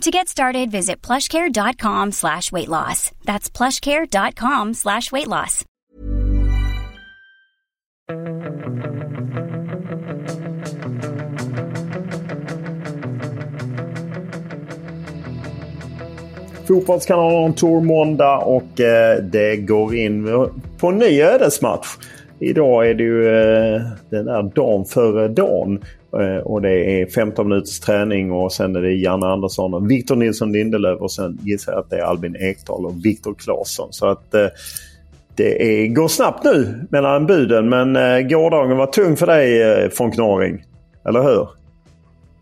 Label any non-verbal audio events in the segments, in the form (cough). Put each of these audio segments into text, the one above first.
To get started, visit plushcare.com slash weight loss. That's plushcare.com slash weight loss. Fotbollskanalen Tour måndag och eh, det går in på en ny ödesmatch. Idag är det ju eh, den där dagen före dagen. Eh, och det är 15 minuters träning och sen är det Janne Andersson och Victor Nilsson Lindelöf och sen gissar jag att det är Albin Ekdal och Viktor Claesson. Så att eh, det är, går snabbt nu mellan buden men eh, gårdagen var tung för dig von Knorring. Eller hur?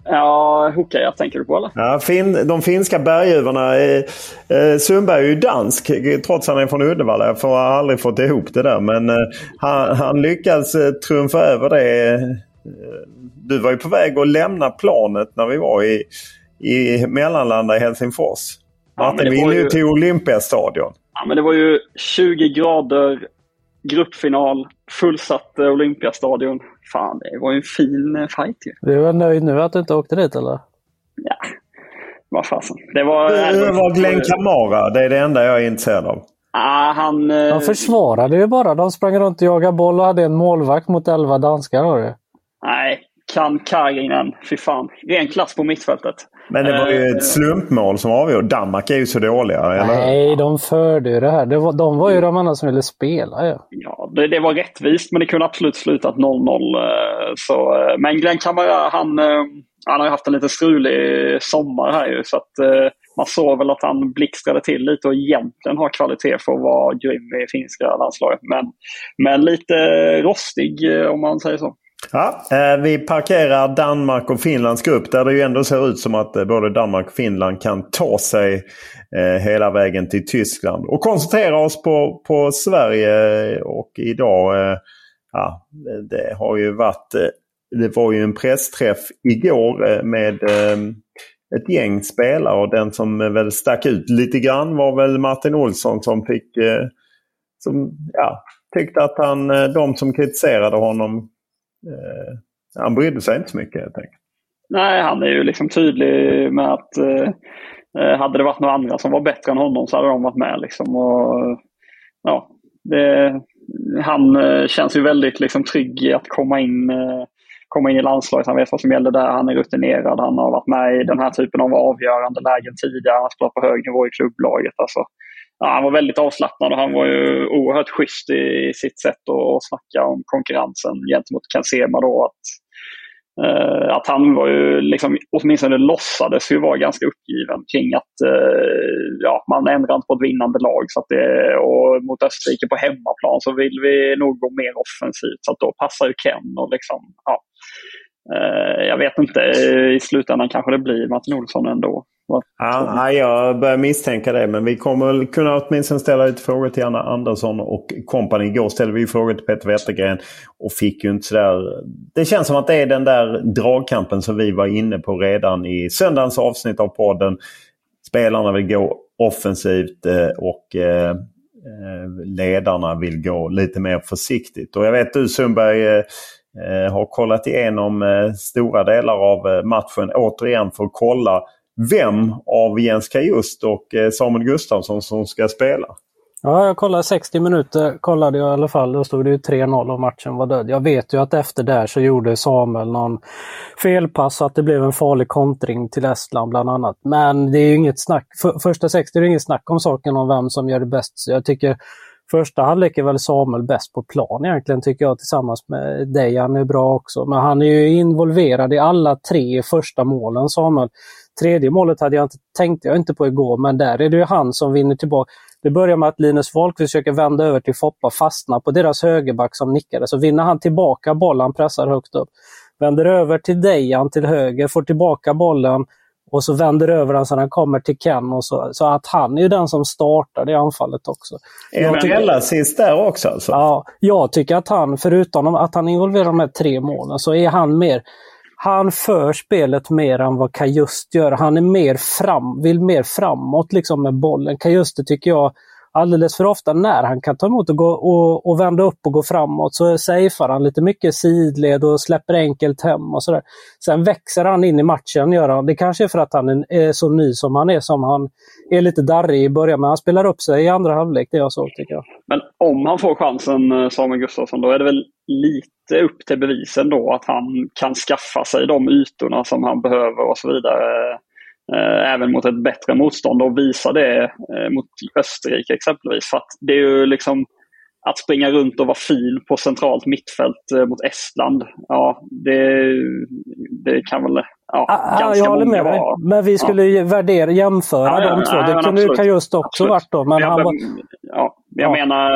Ja, Hooka tänker du på eller? Ja, fin, de finska berguvarna. Eh, Sundberg är ju dansk trots att han är från Uddevalla. Jag har aldrig fått ihop det där. Men eh, han, han lyckades eh, trumfa över det. Eh, du var ju på väg att lämna planet när vi var i, i mellanlanda i Helsingfors. Martin, ja, vi ju till Olympiastadion. Ja, men det var ju 20 grader, gruppfinal, fullsatt eh, Olympiastadion. Fan, det var ju en fin eh, fight ju. Du är nöjd nu att du inte åkte dit eller? Ja, vad fasen. Det var... Det var Glenn Kamara. Det är det enda jag är intresserad av. Ah, han... De försvarade ju bara. De sprang runt och jagade boll och hade en målvakt mot elva danskar. Har du. Nej, kan Karinen. Fy fan. Ren klass på mittfältet. Men det var ju ett eh, slumpmål som avgjorde. Danmark är ju så dåliga. Eller? Nej, de förde ju det här. Det var, de var ju de enda som ville spela. Ja, ja det, det var rättvist men det kunde absolut slutat 0-0. Eh, så, eh, men Glenn Kamara, han, han har ju haft en lite strulig sommar här ju. Så att, man såg väl att han blixtrade till lite och egentligen har kvalitet för att vara grym i finska landslaget. Men, men lite rostig om man säger så. Ja, eh, vi parkerar Danmark och Finlands grupp där det ju ändå ser ut som att eh, både Danmark och Finland kan ta sig eh, hela vägen till Tyskland. Och koncentrera oss på, på Sverige och idag. Ja, det har ju varit... Det var ju en pressträff igår med ett gäng spelare och den som väl stack ut lite grann var väl Martin Olsson som fick... Som, ja, tyckte att han, de som kritiserade honom Eh, han brydde sig inte så mycket helt enkelt. Nej, han är ju liksom tydlig med att eh, eh, hade det varit några andra som var bättre än honom så hade de varit med. Liksom. Och, ja, det, han eh, känns ju väldigt liksom, trygg i att komma in, eh, komma in i landslaget. Han vet vad som gäller där. Han är rutinerad. Han har varit med i den här typen av avgörande lägen tidigare. Han har spelat på hög nivå i klubblaget. Alltså, ja, han var väldigt avslappnad och han var ju oerhört schysst i sitt sätt att snacka om konkurrensen gentemot Ken Sema då. Att, eh, att han var ju liksom, åtminstone låtsades ju vara ganska uppgiven kring att eh, ja, man ändrar inte på ett vinnande lag. Så att det, och mot Österrike på hemmaplan så vill vi nog gå mer offensivt. Så att då passar ju Ken och liksom, ja. Eh, jag vet inte, i slutändan kanske det blir Martin Olsson ändå. Ja, jag börjar misstänka det. Men vi kommer kunna åtminstone ställa lite frågor till Anna Andersson och kompani. Igår ställde vi frågor till Peter Wettergren och fick ju inte sådär... Det känns som att det är den där dragkampen som vi var inne på redan i söndagens avsnitt av podden. Spelarna vill gå offensivt eh, och eh, eh, ledarna vill gå lite mer försiktigt. Och jag vet du Sundberg har kollat igenom stora delar av matchen återigen för att kolla vem av Jens Kajust och eh, Samuel Gustafsson som ska spela. Ja, jag kollade 60 minuter kollade jag i alla fall. Då stod det ju 3-0 och matchen var död. Jag vet ju att efter det så gjorde Samuel någon felpass så att det blev en farlig kontring till Estland bland annat. Men det är ju inget snack. För, första 60 är det inget snack om saken om vem som gör det bäst. Så jag tycker första halvlek är väl Samuel bäst på plan egentligen tycker jag tillsammans med dig. Han är bra också. Men han är ju involverad i alla tre första målen Samuel. Tredje målet hade jag inte, tänkte jag inte på igår, men där är det ju han som vinner tillbaka. Det börjar med att Linus Wolk försöker vända över till Foppa, fastnar på deras högerback som nickade. Så vinner han tillbaka bollen, pressar högt upp. Vänder över till Dejan till höger, får tillbaka bollen och så vänder över den så han kommer till Ken. Och så, så att han är ju den som startar det anfallet också. Är tycker, assist där också alltså? Ja, jag tycker att han, förutom att han involverar de här tre målen, så är han mer han för spelet mer än vad Kajust gör. Han är mer fram, vill mer framåt liksom med bollen. Kajuste tycker jag alldeles för ofta när han kan ta emot och, gå, och, och vända upp och gå framåt så safear han lite mycket sidled och släpper enkelt hem och sådär. Sen växer han in i matchen, gör han. Det kanske är för att han är så ny som han är, som han är lite darrig i början, men han spelar upp sig i andra halvlek, det jag såg tycker jag. Men om han får chansen, eh, Samuel Gustafsson, då är det väl lite upp till bevisen då att han kan skaffa sig de ytorna som han behöver och så vidare även mot ett bättre motstånd och visa det eh, mot Österrike exempelvis. För det är ju liksom att springa runt och vara fin på centralt mittfält eh, mot Estland, ja det, det kan väl ja, ah, ganska jag håller med dig. Men vi skulle ja. värdera, jämföra ja, ja, de två. det kunde ju just också absolut. varit då. Men jag, han var... ja, jag ja. menar,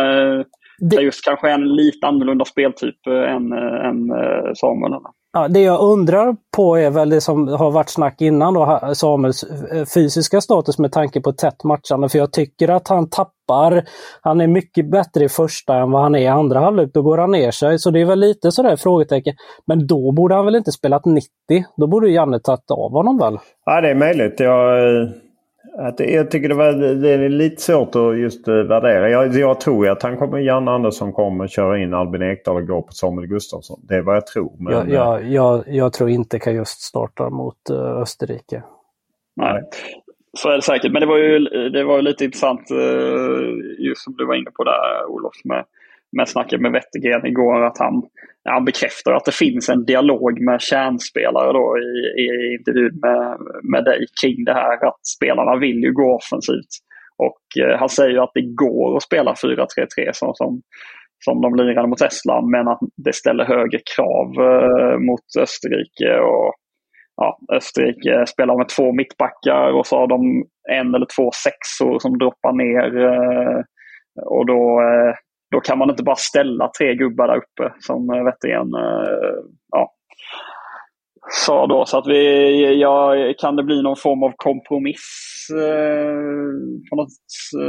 det... just kanske en lite annorlunda speltyp än, än Samuel. Ja, det jag undrar på är väl det som har varit snack innan då, Samuels eh, fysiska status med tanke på tätt matchande. För jag tycker att han tappar, han är mycket bättre i första än vad han är i andra halvlek. Då går han ner sig. Så det är väl lite sådär frågetecken. Men då borde han väl inte spelat 90? Då borde Janne tagit av honom väl? Ja, det är möjligt. Jag eh, att jag tycker det, var, det är lite svårt att just eh, värdera. Jag, jag tror att han kommer, Jan Andersson kommer köra in Albin Ekdal och gå på Samuel Gustafsson. Det är vad jag tror. Men, jag, jag, eh, jag, jag tror inte kan just starta mot uh, Österrike. Nej, så är det säkert. Men det var ju, det var lite intressant, just som du var inne på där Olof, med, med snacket med Wettergren igår. Att han, han bekräftar att det finns en dialog med kärnspelare då i, i intervjun med, med dig kring det här att spelarna vill ju gå offensivt. Och eh, han säger ju att det går att spela 4-3-3 som, som, som de lirade mot Estland men att det ställer högre krav eh, mot Österrike. Och, ja, Österrike spelar med två mittbackar och så har de en eller två sexor som droppar ner. Eh, och då eh, då kan man inte bara ställa tre gubbar där uppe som Wettergren eh, ja, sa då. Så att vi, ja, kan det bli någon form av kompromiss eh, på något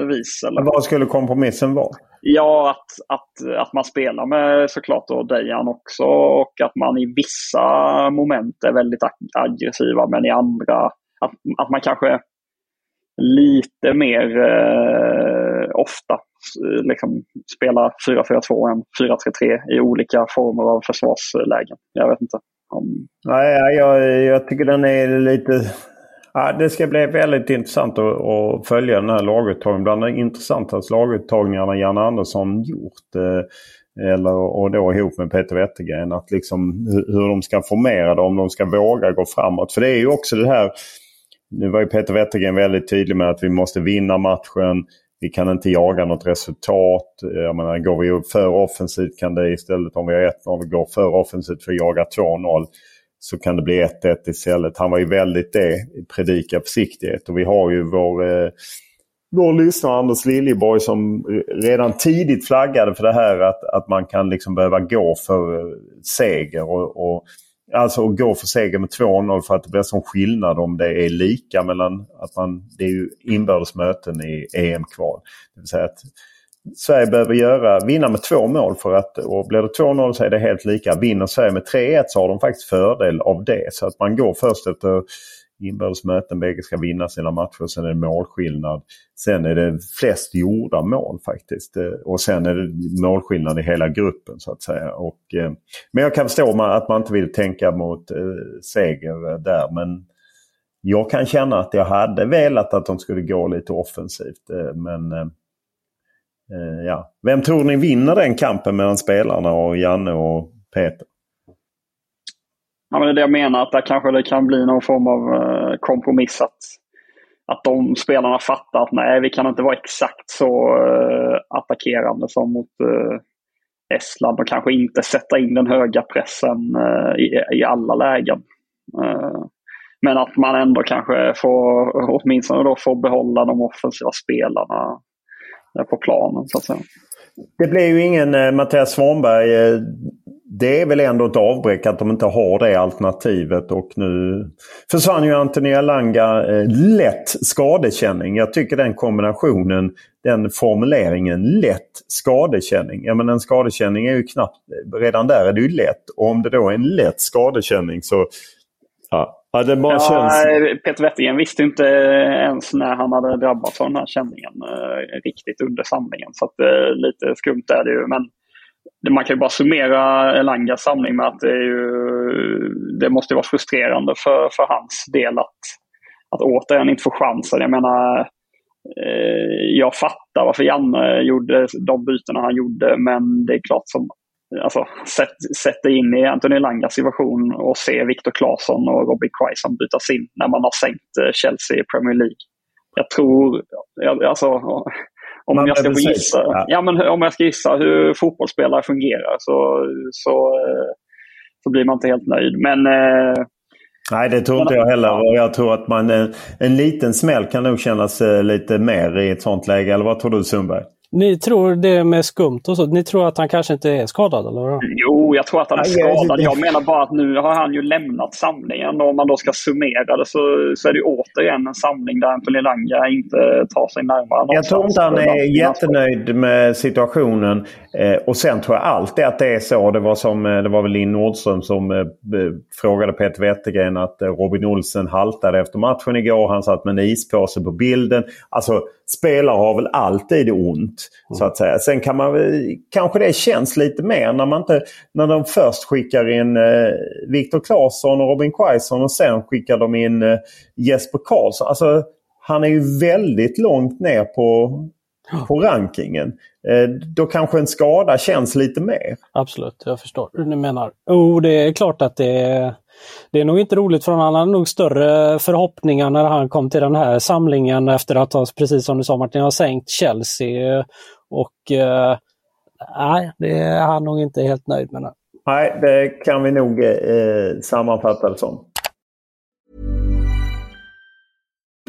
vis? Eller? Vad skulle kompromissen vara? Ja, att, att, att man spelar med såklart då Dejan också och att man i vissa moment är väldigt aggressiva men i andra att, att man kanske lite mer eh, ofta eh, liksom spela 4-4-2 än 4-3-3 i olika former av försvarslägen. Jag vet inte. Om... Nej, jag, jag tycker den är lite... Ja, det ska bli väldigt intressant att, att följa den här laguttagningen. Bland de intressantaste laguttagningarna Janne Andersson gjort. Eh, eller, och då ihop med Peter Wettergren. Att liksom hur de ska formera det, om de ska våga gå framåt. För det är ju också det här... Nu var ju Peter Wettergren väldigt tydlig med att vi måste vinna matchen. Vi kan inte jaga något resultat. Jag menar, går vi för offensivt kan det istället, om vi har 1-0, går för offensivt för att jaga 2-0 så kan det bli 1-1 istället. Han var ju väldigt det, predika försiktighet. Och vi har ju vår, eh, vår lyssnare Anders Liljeborg som redan tidigt flaggade för det här att, att man kan liksom behöva gå för eh, seger. och, och Alltså att gå för seger med 2-0 för att det blir sån skillnad om det är lika mellan att man... Det är ju inbördes möten i EM-kval. Det vill säga att Sverige behöver göra, vinna med två mål för att, och blir det 2-0 så är det helt lika. Vinner Sverige med 3-1 så har de faktiskt fördel av det. Så att man går först efter inbördes möten. Bägge ska vinna sina matcher. Sen är det målskillnad. Sen är det flest gjorda mål faktiskt. Eh, och sen är det målskillnad i hela gruppen så att säga. Och, eh, men jag kan förstå att man inte vill tänka mot eh, seger eh, där. Men jag kan känna att jag hade velat att de skulle gå lite offensivt. Eh, men eh, eh ja. Vem tror ni vinner den kampen mellan spelarna och Janne och Peter? Ja, men det är det jag menar, att där kanske det kan bli någon form av eh, kompromiss. Att, att de spelarna fattar att nej, vi kan inte vara exakt så eh, attackerande som mot eh, Estland och kanske inte sätta in den höga pressen i, i alla lägen. men att man ändå kanske får, åtminstone då får behålla de offensiva spelarna på planen så att säga. Det blir ju ingen eh, Mattias Svanberg eh, det är väl ändå ett avbräck att de inte har det alternativet. Och nu försvann ju Anthony Alanga. eh, lätt skadekänning. Jag tycker den kombinationen, den formuleringen lätt skadekänning. Ja men en skadekänning är ju knappt, redan där är det ju lätt. Och om det då är en lätt skadekänning så ja, Ja, det bara ja, känns... Peter Wettergren visste inte ens när han hade drabbats av den här känningen eh, riktigt under samlingen. Så att, eh, lite skumt är det ju. Men man kan ju bara summera Elangas samling med att det, är ju, det måste vara frustrerande för, för hans del att, att återigen inte få chansen. Jag menar, eh, jag fattar varför Janne gjorde de bytena han gjorde, men det är klart som alltså, sätt, sätt dig in i Anthony Langas situation och se Viktor Claesson och Robbie Quaison bytas in när man har sänkt eh, Chelsea i Premier League. Jag tror, alltså, om man jag ska gissa, ja. ja. men om jag ska gissa hur fotbollsspelare fungerar så, så, eh, så blir man inte helt nöjd. Men eh, Nej, det tror inte jag heller. Och jag tror att man, en, en liten smäll kan nog kännas lite mer i ett sånt läge. Eller vad tror du Sundberg? Ni tror det med skumt och så, ni tror att han kanske inte är skadad eller? Jo, jag tror att han är skadad. Jag menar bara att nu har han ju lämnat samlingen och om man då ska summera det så, så är det återigen en samling där Anthony Langa inte tar sig närmare. Jag tror inte han är jättenöjd med situationen. Eh, och sen tror jag alltid att det är så. Det var, som, eh, det var väl Linn Nordström som eh, frågade Peter Wettergren att eh, Robin Olsen haltade efter matchen igår. Han satt med en ispåse på bilden. Alltså spelare har väl alltid ont. Så att säga. Sen kan man kanske det känns lite mer när man inte när de först skickar in eh, Viktor Claesson och Robin Quaison och sen skickar de in eh, Jesper Karlsson. Alltså, han är ju väldigt långt ner på, på rankingen. Eh, då kanske en skada känns lite mer. Absolut, jag förstår hur ni menar. Oh, det är klart att det är det är nog inte roligt för. Han hade nog större förhoppningar när han kom till den här samlingen efter att ha, precis som du sa Martin, ha sänkt Chelsea. Och eh, nej, det är han nog inte helt nöjd med. Nej, det kan vi nog eh, sammanfatta det som.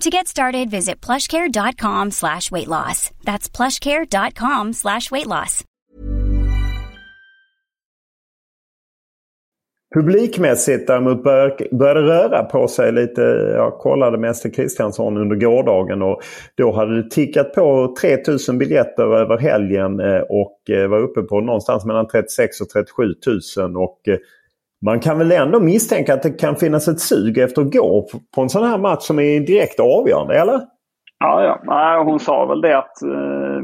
To get started, visit plushcare.com slash weight loss. That's plushcare.com slash weight loss. Publikmässigt däremot började röra på sig lite. Jag kollade Mäster Kristiansson under gårdagen och då hade det tickat på 3000 biljetter över helgen eh, och eh, var uppe på någonstans mellan 36 och 37 000. Och eh, man kan väl ändå misstänka att det kan finnas ett sug efter att gå på en sån här match som är direkt avgörande, eller? Ja, ja. hon sa väl det att eh,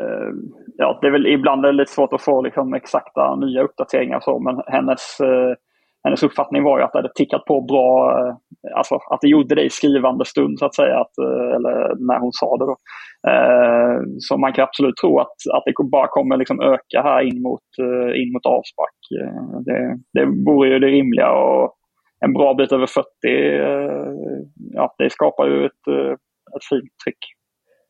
eh, ja, det är väl ibland är det lite svårt att få liksom, exakta nya uppdateringar så, men hennes, eh, hennes uppfattning var ju att det hade tickat på bra, eh, alltså att det gjorde det i skrivande stund så att säga, att, eh, eller när hon sa det. Då. Eh, så man kan absolut tro att, att det bara kommer liksom öka här in mot, eh, in mot avspark. Eh, det, det vore ju det rimliga och en bra bit över 40, ja, det skapar ju ett, ett fint tryck.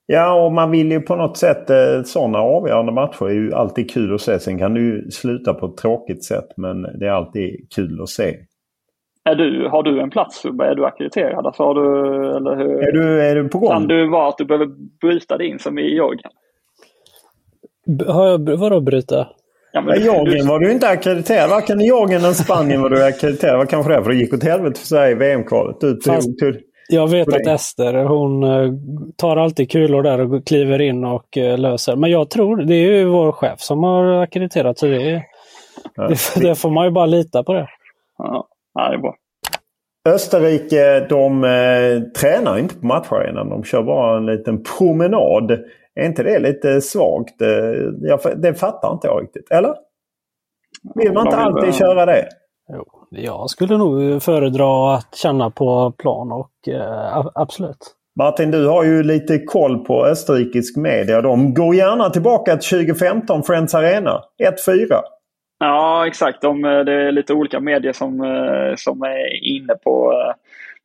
Ja, och man vill ju på något sätt... Eh, sådana avgörande matcher är ju alltid kul att se. Sen kan det ju sluta på ett tråkigt sätt men det är alltid kul att se. Är du, har du en plats? Är du ackrediterad? Alltså har du, eller hur? Är, du, är du på gång? Kan du vara att du behöver bryta dig in som i Jorgen? Har jag, vadå bryta? Ja, men ja, Jorgen var du inte ackrediterad. Varken i Jorgen eller Spanien var du ackrediterad. Vad kanske det för det gick åt helvete för Sverige i VM-kvalet. Du tog, tog, jag vet att Ester, hon eh, tar alltid kulor där och kliver in och eh, löser. Men jag tror, det är ju vår chef som har ackrediterat så det, ja. det, det får man ju bara lita på det. Ja, det är bra. Österrike de eh, tränar inte på matcharenan. De kör bara en liten promenad. Är inte det lite svagt? Eh, jag, det fattar inte jag riktigt. Eller? Vill man inte alltid köra det? Jo, jag skulle nog föredra att känna på plan och eh, absolut. Martin, du har ju lite koll på österrikisk media. De går gärna tillbaka till 2015 Friends Arena. 1-4. Ja, exakt. De, eh, det är lite olika medier som, eh, som är inne på, eh,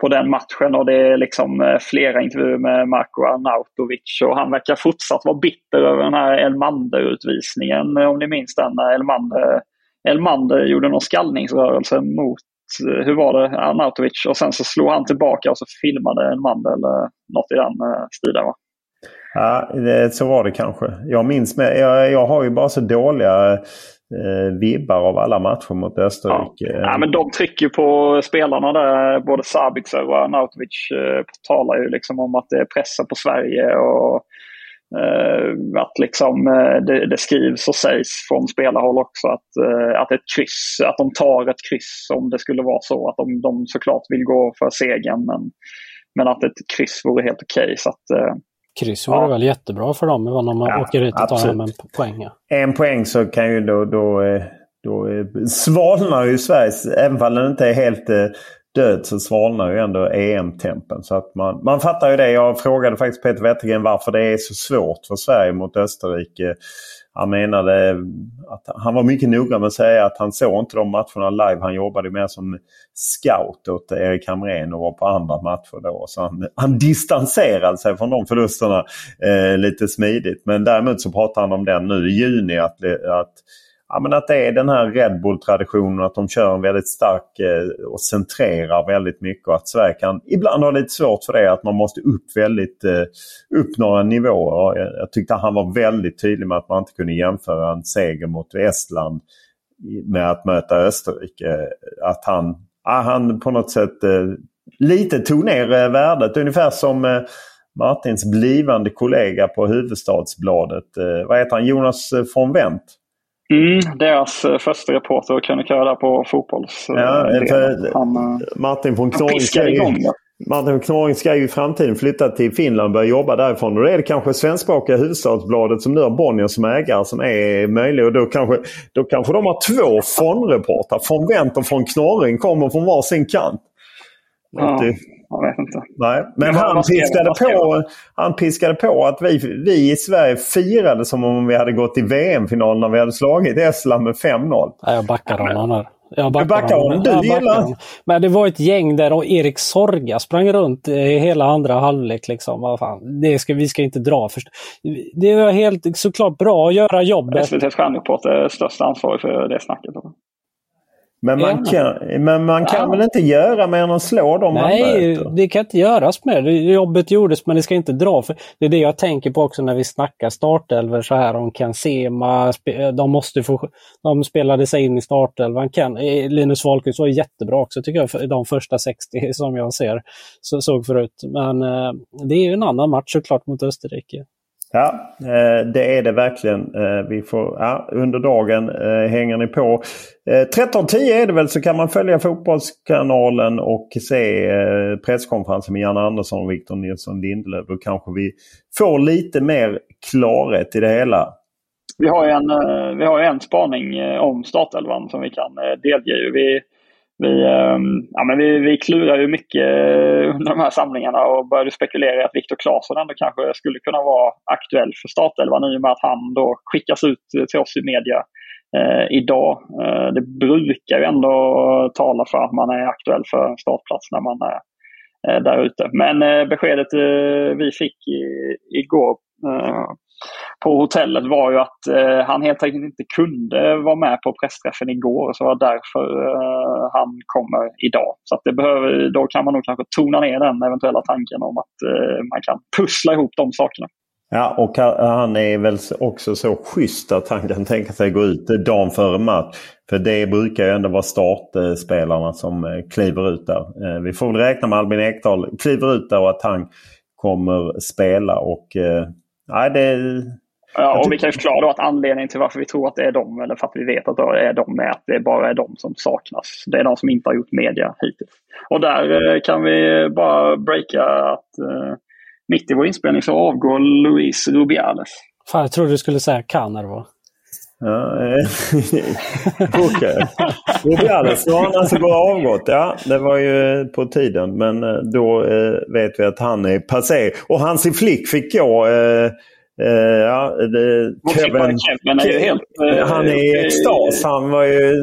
på den matchen. och Det är liksom eh, flera intervjuer med Marko Arnautovic. Och han verkar fortsatt vara bitter över den här Elmander-utvisningen. Om ni minns den när Elmander, Elmander gjorde någon skallningsrörelse mot eh, hur var det, Arnautovic. Och sen så slog han tillbaka och så filmade Elmander eller något i den eh, stilen. Va? Ja, så var det kanske. Jag minns med, jag, jag har ju bara så dåliga eh, vibbar av alla matcher mot Österrike. Ja. ja. men de trycker på spelarna där. Både Sabitzer och Arnautovic eh, talar ju liksom om att det är pressen på Sverige. och eh, att liksom, eh, det, det, skrivs och sägs från spelarhåll också att, eh, att ett kryss, att de tar ett kryss om det skulle vara så. Att de, de såklart vill gå för segern men, men att ett kryss vore helt okej. Okay, så att, eh, Kryss vore ja. väl jättebra för dem om de ja, åker ut och tar hem en poäng. Ja. En poäng så kan ju då, då, eh, då eh, svalnar ju Sveriges, även om den inte är helt eh, död så svalnar ju ändå EM-tempen. Så att man, man fattar ju det. Jag frågade faktiskt Peter Wettergren varför det är så svårt för Sverige mot Österrike. Han menade att han var mycket noga med att säga att han såg inte de matcherna live. Han jobbade mer som scout åt Erik Hamrén och var på andra matcher då. Så han, han distanserade sig från de förlusterna eh, lite smidigt. Men däremot så pratar han om den nu i juni att, att ja, men att det är den här Red Bull-traditionen att de kör en väldigt stark eh, och centrerar väldigt mycket. Och att Sverige kan ibland ha lite svårt för det. Att man måste upp väldigt eh, upp några nivåer. Jag, jag tyckte han var väldigt tydlig med att man inte kunde jämföra en seger mot Estland med att möta Österrike. Att han, ja, han på något sätt eh, lite tog ner eh, värdet. Ungefär som eh, Martins blivande kollega på Huvudstadsbladet. Eh, vad heter han? Jonas eh, von Wendt. Mm, deras eh, första reporter och krönikör där på fotbolls... Ja, för han, eh, Martin von ska, ju, Martin von Knorring ska ju i framtiden flytta till Finland och börja jobba därifrån. Och då är det kanske svenskspråkiga Huvudstadsbladet som nu har Bonnier som ägare som är möjlig. Och då kanske, då kanske de har två fondreportrar. Från Wendt och från Knorring kommer från varsin kant. Ja jag vet inte. Nej, men han piskade, på, han piskade på att vi, vi i Sverige firade som om vi hade gått i VM-final när vi hade slagit Estland med 5-0. Ja, jag backar honom här. Jag backar, backar honom. Du gillar... Men det var ett gäng där och Erik Sorga sprang runt i hela andra halvlek. Liksom. Vad fan, det ska, vi ska inte dra. Först. Det var helt såklart bra att göra jobbet. SVTs stjärnreporter är störst ansvarig för det snacket. Men man kan, men man kan ja. väl inte göra mer än att slå dem Nej, det kan inte göras mer. Jobbet gjordes men det ska inte dra. För det är det jag tänker på också när vi snackar startelver så här om Ken Sema. De måste få... De spelade sig in i startelvan. Eh, Linus Wahlqvist var jättebra också tycker jag, de första 60 (laughs) som jag ser, så, såg förut. Men eh, det är ju en annan match såklart mot Österrike. Ja, eh, det är det verkligen. Eh, vi får, ja, under dagen eh, hänger ni på. 13.10 är det väl så kan man följa Fotbollskanalen och se presskonferensen med Janne Andersson och Victor Nilsson Lindelöf. Då kanske vi får lite mer klarhet i det hela. Vi har en, vi har en spaning om startelvan som vi kan delge. Vi, vi, ehm, ja, men vi, vi klurade ju mycket eh, under de här samlingarna och började spekulera i att Viktor Claesson ändå kanske skulle kunna vara aktuell för startelvan i och med att han då skickas ut till oss i media eh, idag. Eh, det brukar ju ändå tala för att man är aktuell för en startplats när man är eh, där ute. Men eh, beskedet eh, vi fick i, igår eh, på hotellet var ju att eh, han helt enkelt inte kunde vara med på pressträffen igår. Så det var därför eh, han kommer idag. Så att det behöver, då kan man nog kanske tona ner den eventuella tanken om att eh, man kan pussla ihop de sakerna. Ja, och han är väl också så schysst att han kan tänka sig gå ut dagen före match. För det brukar ju ändå vara startspelarna som eh, kliver ut där. Eh, vi får väl räkna med Albin Ekdal kliver ut där och att han kommer spela. och eh, Nej, det, Ja, och vi kan ju förklara då att anledningen till varför vi tror att det är dem, eller för att vi vet att det är dem, är att det bara är de som saknas. Det är de som inte har gjort media hittills. Och där eh, kan vi bara breaka att uh, mitt i vår inspelning så avgår Luis Rubiales. Fan, jag trodde du skulle säga kan Ja, (laughs) Okej. Rubiales, då har han alltså går avgått. Ja, det var ju på tiden. Men då eh, vet vi att han är passé. Och Hansi Flick fick gå. Eh, Uh, ja, det, Kevin, Kevin är helt... Uh, han är i extas. Han var ju...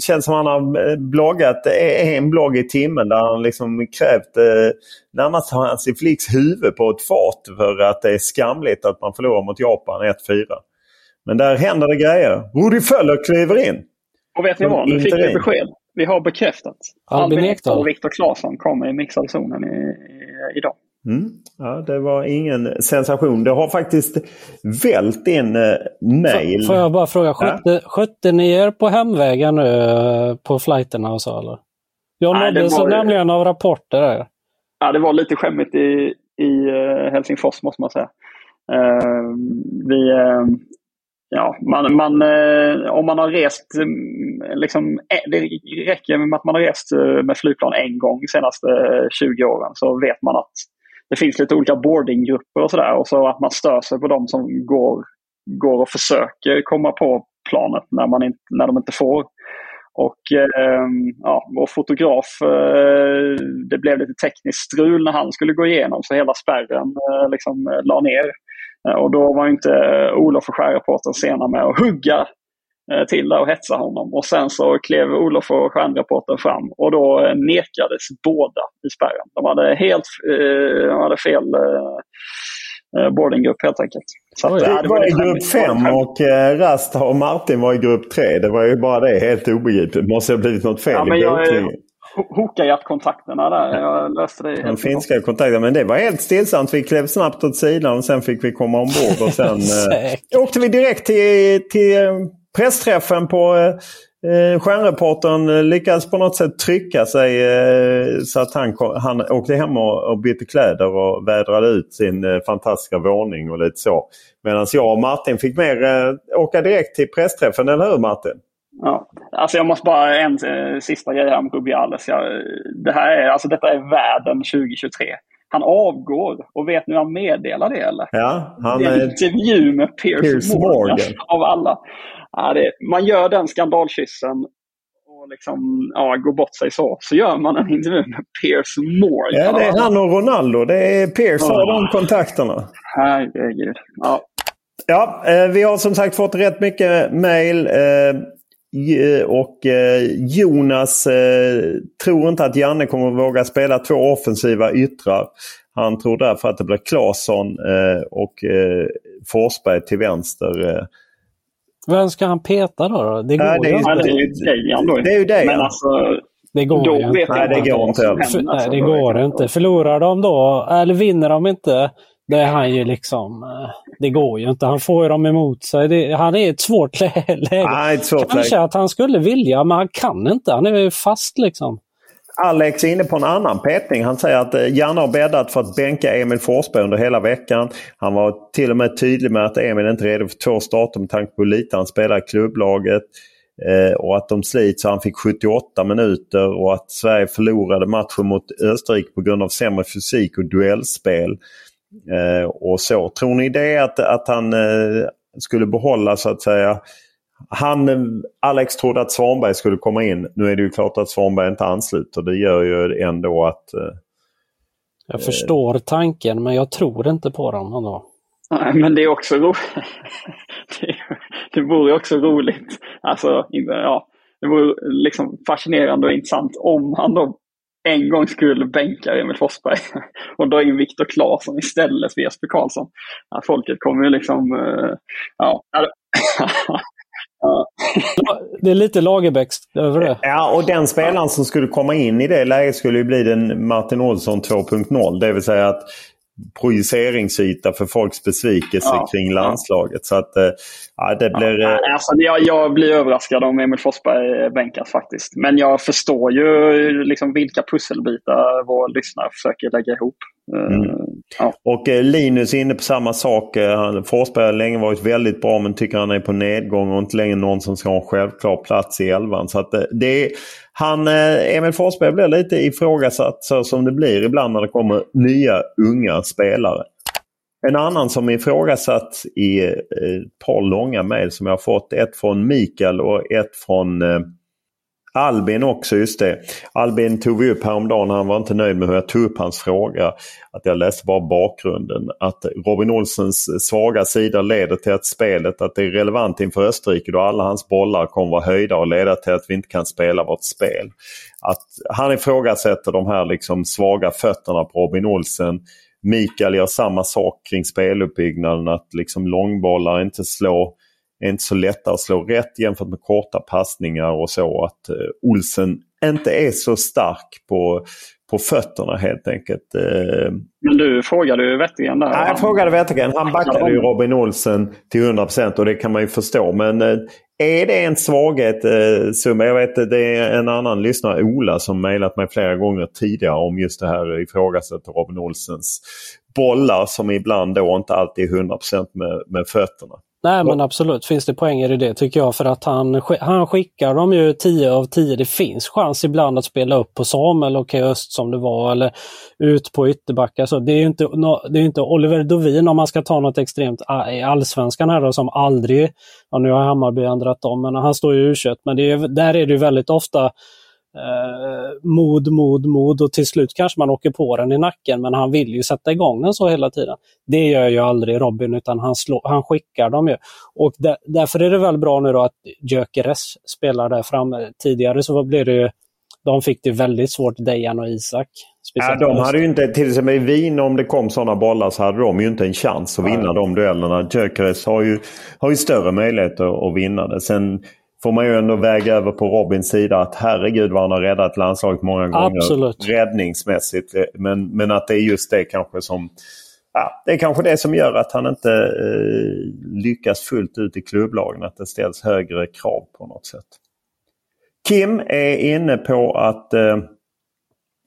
Känns som han har bloggat en blogg i timmen där han liksom krävt uh, närmast hans Flicks huvud på ett fat för att det är skamligt att man förlorar mot Japan 1-4. Men där händer det grejer. Rudi Föller kliver in. Och vet ni vad? Nu fick vi besked. Vi har bekräftat. Albin Ekdal och Viktor Claesson kommer i mixade zonen i, i, idag. Mm. Ja, det var ingen sensation. Det har faktiskt vält in eh, mejl. Får jag bara fråga, skötte, ja? skötte ni er på hemvägen nu eh, på flighterna och så eller? Jag nåddes var... nämligen av rapporter där. Ja, det var lite skämmigt i, i uh, Helsingfors måste man säga. Uh, vi, uh, ja, man, man, eh, om man har rest, mm, liksom, eh, det räcker med att man har rest eh, med flygplan en gång de senaste 20 åren så vet man att det finns lite olika boardinggrupper och sådär. Och så att man stör sig på de som går, går och försöker komma på planet när, man inte, när de inte får. Och eh, ja, vår fotograf, eh, det blev lite tekniskt strul när han skulle gå igenom så hela spärren eh, liksom la ner. Eh, och då var inte Olof och skärreportern sena med att hugga Eh, till där och hetsa honom. Och sen så klev Olof och stjärnreportern fram och då eh, nekades båda i spärren. De hade helt eh, de hade fel boardinggrupp helt enkelt. Så att, det var i grupp 5 och Rasta och Martin var i grupp 3. Det var ju bara det helt obegripligt. Det måste ha blivit något fel ja, i bokningen. Hokajat-kontakterna där. (laughs) Jag löste det Den finska kontakten. Men det var helt stillsamt. Vi klev snabbt åt sidan och sen fick vi komma ombord. Och sen (laughs) eh, åkte vi direkt till, till pressträffen på eh, stjärnreportern lyckades på något sätt trycka sig eh, så att han, han åkte hem och, och bytte kläder och vädrade ut sin eh, fantastiska våning och lite så. Medan jag och Martin fick mer eh, åka direkt till pressträffen, eller hur Martin? Ja, alltså jag måste bara en eh, sista grej här om Rubiales. Jag, det här är, alltså detta är världen 2023. Han avgår och vet ni hur han meddelar det eller? Ja, han, det är en intervju med Piers, Piers Morgan, Morgan, av alla ja, det, man gör den skandalkyssen och liksom, ja, går bort sig så. Så gör man en intervju med Piers Morgan. Ja, det är han och Ronaldo. Det är Piers som har de kontakterna. Herregud. Ja. Ja, eh, vi har som sagt fått rätt mycket mail. Eh, och eh, Jonas tror inte att Janne kommer att våga spela två offensiva yttrar. Han tror därför att det blir Claesson och Forsberg till vänster. Vem ska han peta då? Det går Nej, det, är, ju inte. Det, är, ju Dejan. Men alltså, det går då inte. Nej, det går inte. För, nej, det går inte. Förlorar de då, eller vinner de inte, det är han ju liksom... Eh, det går ju inte. Han får ju dem emot sig. Det, han är i ett svårt (laughs) läge. Nej, ett svårt Kanske läge. att han skulle vilja, men han kan inte. Han är fast liksom. Alex är inne på en annan petning. Han säger att eh, Janne har bäddat för att bänka Emil Forsberg under hela veckan. Han var till och med tydlig med att Emil inte är redo för två starter med tanke på hur lite han spelar i klubblaget. Eh, och att de slits så han fick 78 minuter och att Sverige förlorade matchen mot Österrike på grund av sämre fysik och duellspel. Eh, och så. Tror ni det att, att han eh, skulle behålla så att säga han, Alex trodde att Svanberg skulle komma in. Nu är det ju klart att Svanberg inte ansluter. Det gör ju ändå att... Eh, jag förstår tanken men jag tror inte på den ändå. Nej, men det är också roligt. (laughs) det, det vore också roligt. Alltså, ja, det vore liksom fascinerande och intressant om han då en gång skulle bänka Emil Forsberg (laughs) och dra in Viktor Claesson istället för Jesper Karlsson. Ja, folket kommer ju liksom... Uh, ja, (laughs) det är lite Lagerbäcks över det. Ja, och den spelaren som skulle komma in i det läget skulle ju bli den Martin Olsson 2.0. Det vill säga att projiceringsyta för folks besvikelse Ja, kring landslaget. Så att, eh, ja, det blir... eh, Ja, alltså, jag, jag blir överraskad om Emil Forsberg bänkas faktiskt. Men jag förstår ju liksom vilka pusselbitar våra lyssnare försöker lägga ihop. Eh, Ja. Och eh, Linus är inne på samma sak. Eh, Forsberg har länge varit väldigt bra men tycker han är på nedgång och inte längre någon som ska ha en självklar plats i elvan. Så att eh, det är, han, eh, Emil Forsberg blir lite ifrågasatt så som det blir ibland när det kommer nya unga spelare. En annan som är ifrågasatt i eh, ett par långa mejl som jag har fått. Ett från Mikael och ett från eh, Albin också, just det. Albin tog vi upp häromdagen. Han var inte nöjd med hur jag tog upp hans fråga. Att jag läste bara bakgrunden. Att Robin Olsens svaga sida leder till att spelet att det är relevant inför Österrike då alla hans bollar kommer vara höjda och leda till att vi inte kan spela vårt spel. Att han ifrågasätter de här liksom svaga fötterna på Robin Olsen. Mikael gör samma sak kring speluppbyggnaden. Att liksom långbollar inte slår är inte så lätta att slå rätt jämfört med korta passningar och så. Att eh, Olsen inte är så stark på, på fötterna helt enkelt. Eh, Men du frågade ju Wettergren där. Nej, jag frågade Wettergren. Han backade ju Robin Olsen till 100% och det kan man ju förstå. Men eh, är det en svaghet, Summa? Jag vet det är en annan lyssnare, Ola, som mejlat mig flera gånger tidigare om just det här ifrågasätter Robin Olsens bollar som ibland då inte alltid är 100% med, med fötterna. Nej men absolut finns det poänger i det tycker jag för att han, han skickar dem ju 10 av 10. Det finns chans ibland att spela upp på Samuel och Öst som det var eller ut på ytterbackar. Så det är ju inte, det är inte Oliver Dovin om man ska ta något extremt a- i allsvenskan här då, som aldrig, ja nu har Hammarby ändrat om, men han står ju u Men det är, där är det ju väldigt ofta eh, mod, mod, mod och till slut kanske man åker på den i nacken men han vill ju sätta igång den så hela tiden. Det gör ju aldrig Robin utan han, slår, han skickar dem ju. Och där, därför är det väl bra nu då att Gyökeres spelar där framme. Tidigare så blev det ju, de fick det väldigt svårt, Dejan och Isak. Ja, de hade ju inte, till exempel i Wien om det kom sådana bollar så hade de ju inte en chans att vinna de duellerna. Gyökeres har ju, har ju större möjligheter att vinna det. Sen får man ju ändå väga över på Robins sida att herregud vad han har räddat landslaget många gånger Absolut. räddningsmässigt. Men, men att det är just det kanske som Ja, det är kanske det som gör att han inte eh, lyckas fullt ut i klubblagen. Att det ställs högre krav på något sätt. Kim är inne på att eh,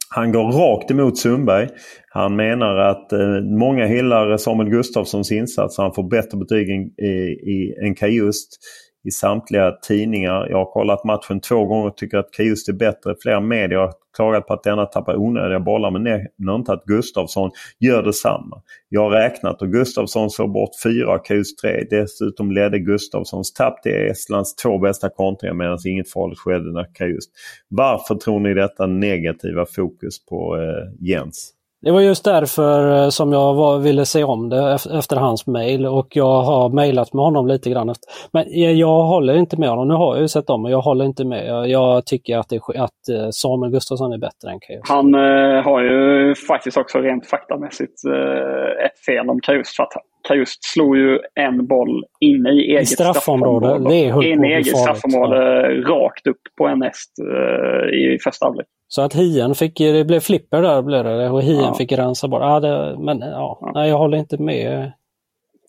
han går rakt emot Sundberg. Han menar att eh, många hyllar Samuel Gustafssons insats. Han får bättre betyg än, i, i, än Kajust i samtliga tidningar. Jag har kollat matchen två gånger och tycker att Kajust är bättre. Flera medier har klagat på att denna tappar onödiga bollar men nämner inte att Gustafsson gör detsamma. Jag har räknat och Gustafsson såg bort fyra och Kajust tre. Dessutom ledde Gustafssons tapp till Estlands två bästa kontringar medan inget farligt skedde när Kajust. Varför tror ni detta negativa fokus på eh, Jens? Det var just därför eh, som jag var, ville se om det ef- efter hans mejl och jag har mejlat med honom lite grann. Efter. Men jag, jag håller inte med honom. Nu har jag ju sett om och jag håller inte med. Jag, jag tycker att, det, är att eh, Samuel Gustafsson är bättre än Keyyo. Han eh, har ju faktiskt också rent faktamässigt eh, ett fel om Kajust. För att Kajust slog ju en boll inne i eget straffområde. straffområde. Det på Inne i eget straffområde rakt upp på en häst eh, i första halvlek. Så att Hien fick, det blev flipper där blev det och Hien Ja. fick rensa bort. Ja, det, men ja, nej, jag håller inte med.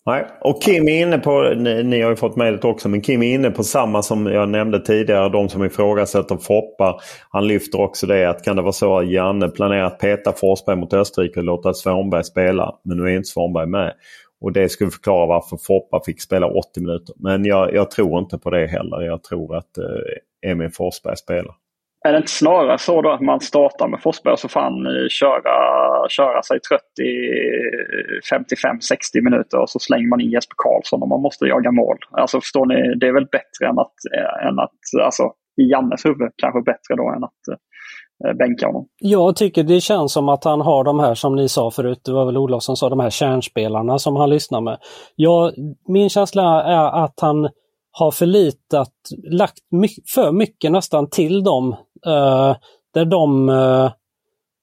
Nej. Och Kim är inne på, ni, ni har ju fått mejlet också, men Kim är inne på samma som jag nämnde tidigare. De som ifrågasätter Foppa. Han lyfter också det att kan det vara så att Janne planerar att peta Forsberg mot Österrike och låta Svanberg spela. Men nu är inte Svanberg med. Och det skulle förklara varför Foppa fick spela 80 minuter. Men jag, jag tror inte på det heller. Jag tror att eh, Emil Forsberg spelar. Är det inte snarare så då att man startar med Forsberg och så får han eh, köra, köra sig trött i 55-60 minuter och så slänger man in Jesper Karlsson om man måste jaga mål. Alltså förstår ni, det är väl bättre än att, eh, än att alltså i Jannes huvud kanske bättre då än att eh, bänka honom. Jag tycker det känns som att han har de här som ni sa förut, det var väl Olof som sa, de här kärnspelarna som han lyssnar med. Jag, min känsla är att han har förlitat, lagt my för mycket nästan till dem. eh, där de, eh,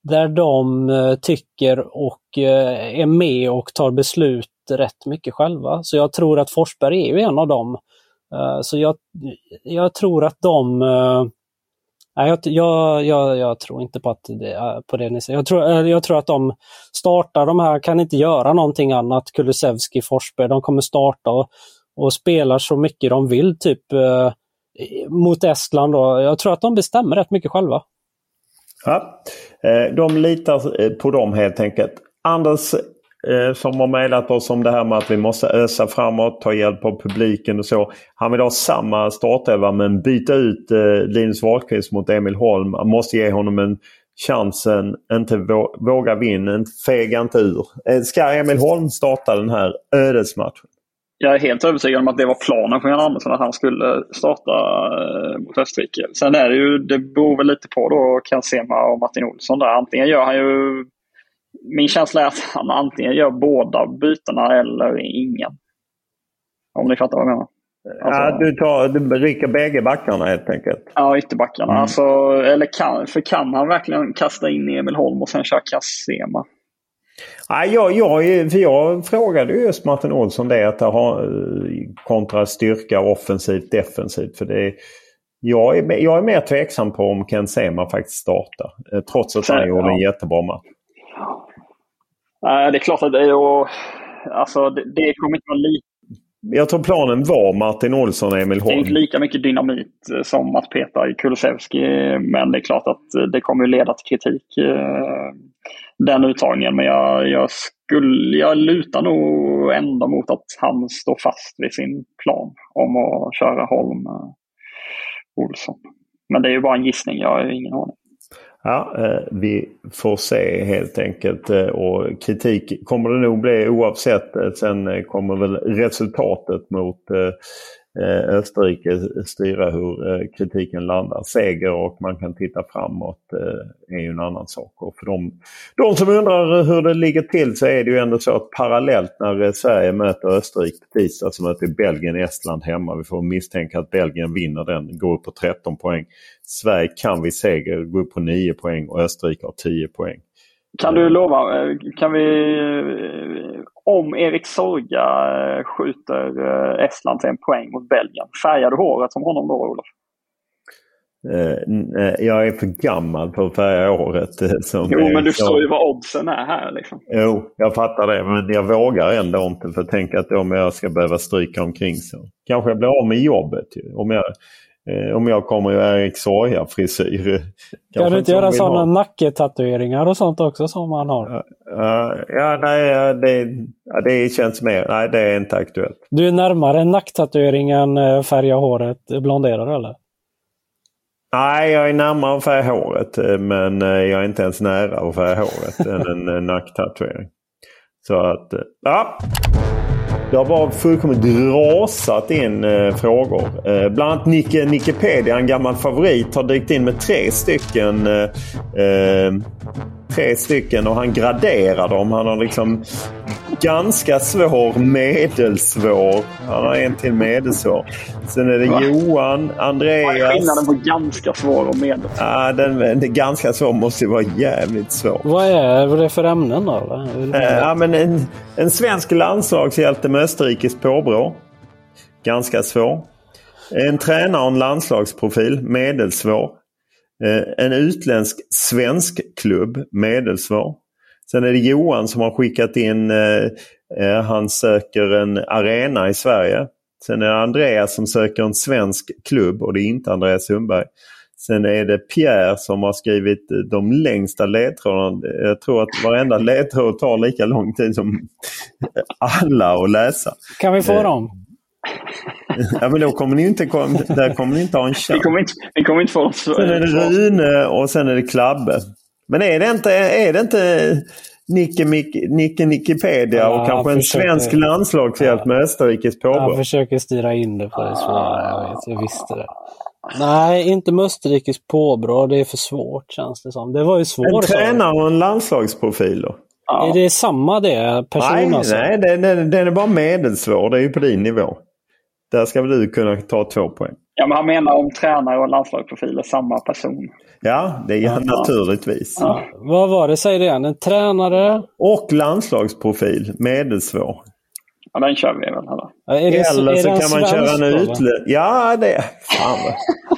där de eh, tycker och eh, är med och tar beslut rätt mycket själva. Så jag tror att Forsberg är ju en av dem. Eh, så jag, jag tror att de Nej, jag, jag, jag, jag, tror inte på, att det, på det ni säger. Jag tror, jag tror att de startar de här, kan inte göra någonting annat, Kulusevski, Forsberg. De kommer starta och, och spelar så mycket de vill, typ eh, mot Estland. Då. Jag tror att de bestämmer rätt mycket själva. Ja, eh, de litar eh, på dem helt enkelt. Anders eh, som har mejlat oss om det här med att vi måste ösa framåt, ta hjälp av publiken och så. Han vill ha samma startelva men byta ut Linus Wahlqvist mot Emil Holm. Man måste ge honom en chansen, inte våga vinna, fega inte ur. Ska Emil Holm starta den här ödesmatchen? Jag är helt övertygad om att det var planen för Jan Andersson att han skulle starta eh, mot Österrike. Sen är det ju, det beror väl lite på då Kansema och Martin Olsson där. Antingen gör han ju, min känsla är att han antingen gör båda bytena eller ingen. Om ni fattar vad jag menar. Alltså, ja, du, tar, du rycker bägge backarna helt enkelt? Ja, ytterbackarna. Mm. Alltså, eller kan, för kan han verkligen kasta in Emil Holm och sen köra Kassema? Nej, jag, jag, för jag frågade just Martin Olsson det att det har kontra styrka offensivt defensivt. För det, jag, är, jag är mer tveksam på om Ken Sema faktiskt startar. Eh, trots att han gjorde en jättebra match. Nej, det är klart att det är Alltså det, det kommer inte vara lika jag tror planen var Martin Olsson och Emil Holm. Det är inte lika mycket dynamit eh, som att peta i Kulusevski. Men det är klart att eh, det kommer leda till kritik eh, den uttagningen. Men jag, jag, skulle, jag lutar nog ändå mot att han står fast vid sin plan om att köra Holm eh, Olsson. Men det är ju bara en gissning, jag har ingen aning. Ja, eh, vi får se helt enkelt. Eh, och kritik kommer det nog bli oavsett. Sen kommer väl resultatet mot Eh, Österrike styra hur eh, kritiken landar. Seger och man kan titta framåt eh, är ju en annan sak. Och för de, de som undrar hur det ligger till så är det ju ändå så att parallellt när Sverige möter Österrike på tisdag så möter Belgien Estland hemma. Vi får misstänka att Belgien vinner den, går upp på 13 poäng. Sverige kan vid seger gå upp på 9 poäng och Österrike har 10 poäng. Kan du lova, eh, kan vi, eh, om Erik Sorga eh, skjuter Estland till en poäng mot Belgien, färgar du håret som honom då Olof? Jag är för gammal för att färga håret. Som jo, men du förstår ju vad oddsen är här. Liksom. Jo, jag fattar det. Men jag vågar ändå inte för att tänka att om jag ska behöva stryka omkring så kanske jag blir av med jobbet. Om jag, Eh, om jag kommer i Erik Sorga-frisyr. (laughs) Kan du inte göra sådana nacketatueringar och sånt också som han har? Uh, ja, nej, det, det känns mer... Nej, det är inte aktuellt. Du är närmare nacktatuering än färga håret blonderar eller? Nej, jag är närmare att färga håret. Eh, men jag är inte ens nära att färga håret än en nacktatuering. Så att, ja. Det har bara fullkomligt rasat in eh, frågor. Eh, bland annat Nicke, Nickepedia, en gammal favorit, har dykt in med tre stycken eh, eh tre stycken och han graderar dem. Han har liksom ganska svår, medelsvår. Han har en till medelsvår. Sen är det Va? Johan, Andreas. Vad är skillnaden på ganska svår och medelsvår? Ja, den, det ganska svår måste ju vara jävligt svår. Vad är det för ämnen då? Äh, ja, men en, en svensk landslagshjälte med Österrikes påbrå. Ganska svår. En tränare och en landslagsprofil, medelsvår. Eh, en utländsk svensk klubb, medelsvår. Sen är det Johan som har skickat in, eh, eh, han söker en arena i Sverige. Sen är det Andreas som söker en svensk klubb och det är inte Andreas Sundberg. Sen är det Pierre som har skrivit de längsta ledtrådarna. Jag tror att varenda ledtråd tar lika lång tid som (laughs) alla att läsa. Kan vi få dem? Ja men då kommer ni inte, där kommer ni inte ha en (laughs) chans. Vi kommer inte, vi kommer inte få dem. Sen är det Rune och sen är det Klabbe. Men är det inte, är det inte Nicke, Nicke Nickepedia ja, och kanske en försöker, svensk landslagshjälp ja, med Österrikes påbrå? Han försöker styra in det på det svåra. Jag, vet, jag visste det. Nej, inte med Österrikes påbrå. Det är för svårt känns det som. Det var ju svårt. En tränare och en landslagsprofil då? Ja. Är det samma det? Person nej, alltså? nej den, den, den är bara medelsvår. Det är ju på din nivå. Där ska väl du kunna ta två poäng. Ja, men han menar om tränare och landslagsprofil är samma person. Ja, det är ja, naturligtvis. Ja. Vad var det, säg det igen. En tränare? Och landslagsprofil, medelsvår. Ja, den kör vi väl. Eller, ja, är det, eller så kan man köra en utlänning. Ja, det... Fan.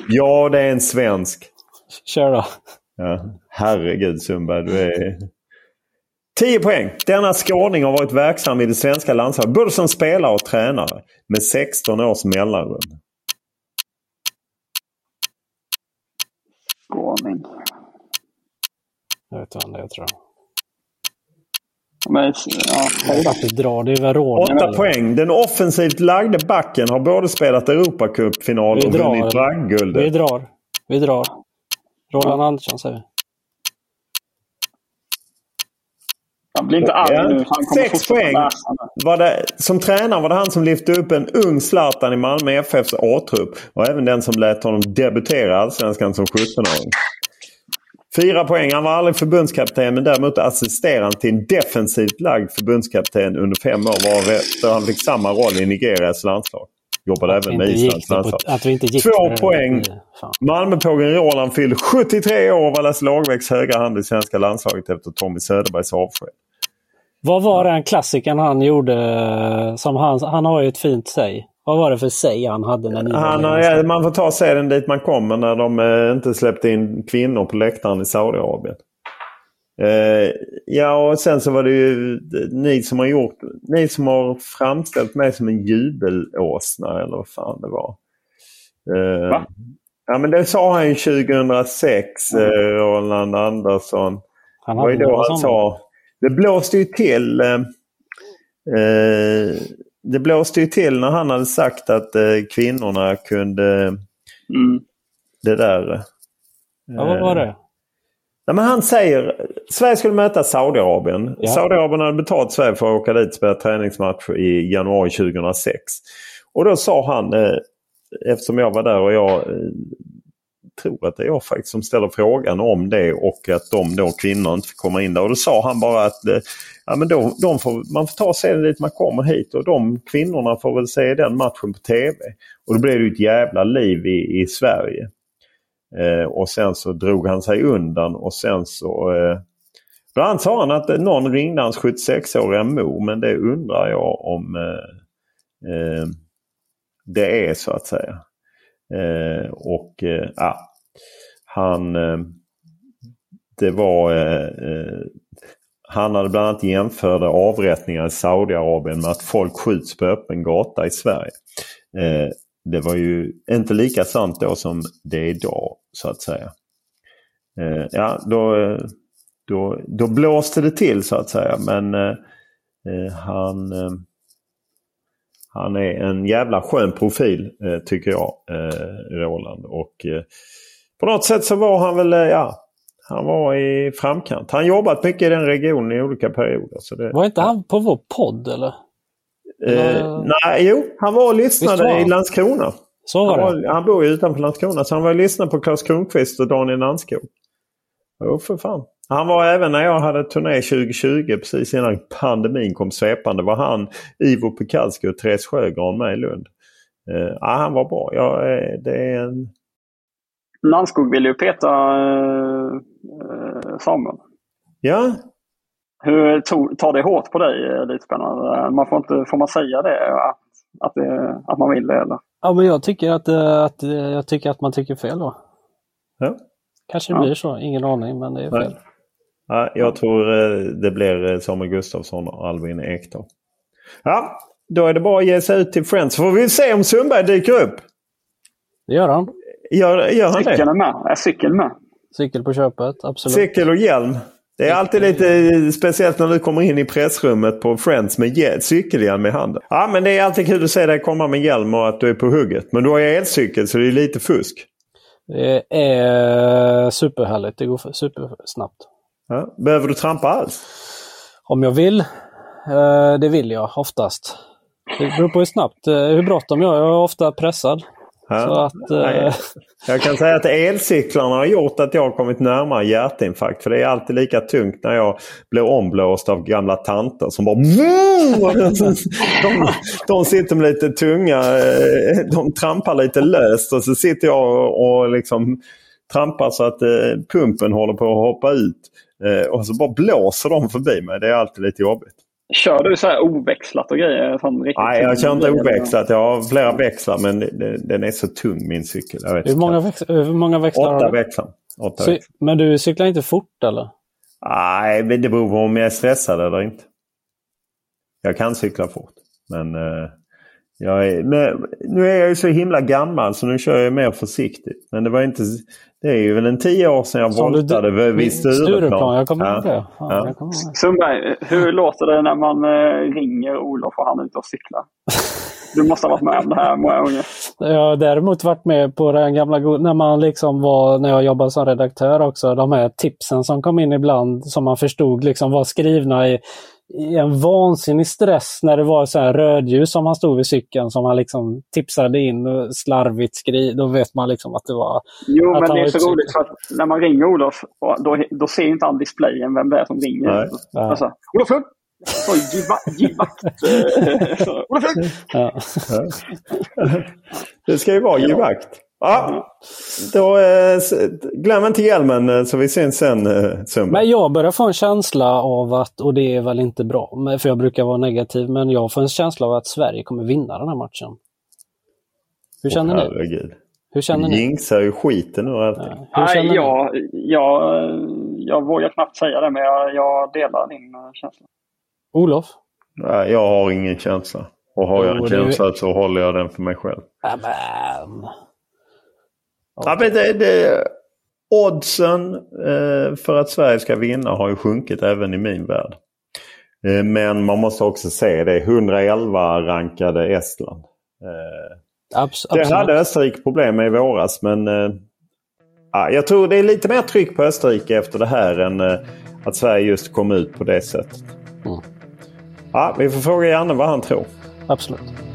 ja, det är en svensk. Kör då. Ja. Herregud Sundberg, du är... 10 poäng. Denna skåning har varit verksam i det svenska landslaget både som spelare och tränare med 16 års mellanrum. Skåning. Jag vet inte, jag tror. Men, ja, drar, det är råd. 8 poäng. Den offensivt lagde backen har både spelat Europacupfinal Vi och drar. vunnit Vi bragdguldet. drar. Vi drar. Roland Andersson säger vi. Jag blir inte arg Ja. nu. Han Sex poäng. Var det, som tränare var det han som lyfte upp en ung Zlatan i Malmö FFs A-trupp. Och även den som lät honom debutera i Allsvenskan som 17-åring. Fyra poäng. Han var aldrig förbundskapten men däremot assisterande till en defensivt lagd förbundskapten under fem år. Varefter han fick samma roll i Nigerias landslag. Jobbade Att även med Islands landslag. Att vi inte gick Två poäng. Malmöpågen Roland fyllde 73 år och var Lasse Lagerbäcks högra hand i svenska landslaget efter Tommy Söderbergs avsked. Vad var den klassikern han gjorde? Som han, han har ju ett fint säg. Vad var det för säg han hade när ni Han, har- man får ta seden dit man kommer när de eh, inte släppte in kvinnor på läktaren i Saudiarabien. Eh, ja och sen så var det ju ni som har gjort, ni som har framställt mig som en jubelåsna eller vad fan det var. Eh, Va? Ja men det sa han ju 2006, eh, Roland Andersson. Han Det var ju då han sådana. sa. Det blåste ju till. Eh, eh, det blåste ju till när han hade sagt att eh, kvinnorna kunde Mm. det där. Ja, vad var det? Nej, men han säger Sverige skulle möta Saudiarabien. Ja. Saudiarabien hade betalt Sverige för att åka dit och spela träningsmatch i januari 2006. Och då sa han, eh, eftersom jag var där och jag eh, tror att det är jag faktiskt som ställer frågan om det och att de då kvinnor inte får komma in där. Och då sa han bara att eh, ja, men då, de får, man får ta sig dit man kommer hit och de kvinnorna får väl se den matchen på TV. Och då blev det ju ett jävla liv i, i Sverige. Eh, och sen så drog han sig undan och sen så... Eh, bland annat sa han att någon ringde hans 76-åriga mor men det undrar jag om eh, eh, det är så att säga. Eh, och eh, ja, han... Eh, det var... Eh, eh, han hade bland annat jämförde avrättningar i Saudiarabien med att folk skjuts på öppen gata i Sverige. Det var ju inte lika sant då som det är idag så att säga. Ja, då, då, då blåste det till så att säga men eh, han, eh, han är en jävla skön profil eh, tycker jag, eh, Roland. Och eh, på något sätt så var han väl, eh, ja, han var i framkant. Han jobbat mycket i den regionen i olika perioder. Så det, Var inte han på vår podd eller? eh, nej, jo, han var och Visst var lyssnade han? i Landskrona. Så var Han, det? var, han bor ju utanför Landskrona så han var och lyssnade på Claes Kronqvist och Daniel Nannskog. Jo för fan. Han var även när jag hade turné 2020 precis innan pandemin kom svepande. var han, Ivo Pekalski och Therese Sjögran med i Lund. Eh, han var bra. Ja, eh, det är en... Landskog vill ju peta eh, Samuel. Ja, Hur tog, tar det hårt på dig? eh, Lite spännande. Man får, inte, får man säga det? Att, att, det, att man vill det eller? Ja, men jag tycker att, eh, att, eh, jag tycker att man tycker fel då. ja. Kanske det Ja. blir så, ingen aning, men det är Nej. fel. ja jag tror det blir Samuel Gustafsson och Albin Ekdal. Ja, då är det bara att ge sig ut till Friends. Får vi se om Sundberg dyker upp. Det gör han. Gör, gör han det? Cykeln är med. Är cykeln med? Cykel på köpet, absolut. Cykel och hjälm. Det är alltid lite speciellt när du kommer in i pressrummet på Friends med hjäl- cykelhjälm i handen. Ja, men det är alltid kul att se dig komma med hjälm och att du är på hugget. Men du har ju elcykel så det är lite fusk. Det är superhärligt. Det går supersnabbt. Ja. Behöver du trampa alls? Om jag vill? Eh, Det vill jag oftast. Det beror på hur snabbt, eh, hur bråttom jag är. Jag är ofta pressad. Ja. Så att, eh. Jag kan säga att elcyklarna har gjort att jag har kommit närmare hjärtinfarkt. För det är alltid lika tungt när jag blir omblåst av gamla tanter som bara... (laughs) De, de sitter med lite tunga... eh, De trampar lite löst och så sitter jag och, och liksom trampar så att eh, pumpen håller på att hoppa ut. Eh, och så bara blåser de förbi mig. Det är alltid lite jobbigt. Kör du så här oväxlat och grejer? Nej, jag kör inte oväxlat. Jag har flera växlar men den är så tung min cykel. Jag vet hur, många väx- hur många växlar Åtta har du? växlar. Cy men du cyklar inte fort eller? Nej, det beror på om jag är stressad eller inte. Jag kan cykla fort. Men, uh, jag är, men nu är jag ju så himla gammal så nu kör jag mer försiktigt. Men det var inte... Det är ju väl en tio år sedan jag voltade vid, vid Stureplan. Stureplan. Jag kommer ihåg det. Ja, ja. Sundberg, hur låter det när man uh, ringer Olof och han är ute och cyklar? Du måste ha varit med om det här många gånger. (laughs) Jag har däremot varit med på den gamla när man liksom var, när jag jobbade som redaktör också, de här tipsen som kom in ibland som man förstod liksom var skrivna i, i en vansinnig stress när det var så här rödljus som han stod vid cykeln som han liksom tipsade in och slarvigt skri. Då vet man liksom att det var... Jo, men det är så roligt för att när man ringer Olof, då, då ser inte han displayen vem det är som ringer. Nej. Alltså, Olof Lund! Givakt. (laughs) ja. Det ska ju vara givakt. Ja, då, eh, glöm inte hjälmen eh, så vi syns sen eh. Men jag börjar få en känsla av att, och det är väl inte bra, för jag brukar vara negativ, men jag får en känsla av att Sverige kommer vinna den här matchen. Hur känner oh, ni? Hur känner ni? Jinxar ju skiten ur allting. Ja. Nej, jag, jag, jag vågar knappt säga det, men jag, jag delar din känsla. Olof? Nej, jag har ingen känsla. Och har jag en känsla du... så håller jag den för mig själv. Amen. Ja, men det, det, oddsen eh, för att Sverige ska vinna har ju sjunkit även i min värld. Eh, men man måste också se det. 111 rankade Estland. Eh, Abs det hade Österrike problem med i våras men eh, jag tror det är lite mer tryck på Österrike efter det här än att Sverige just kom ut på det sättet. Mm. Ja, vi får fråga Janne vad han tror. Absolut.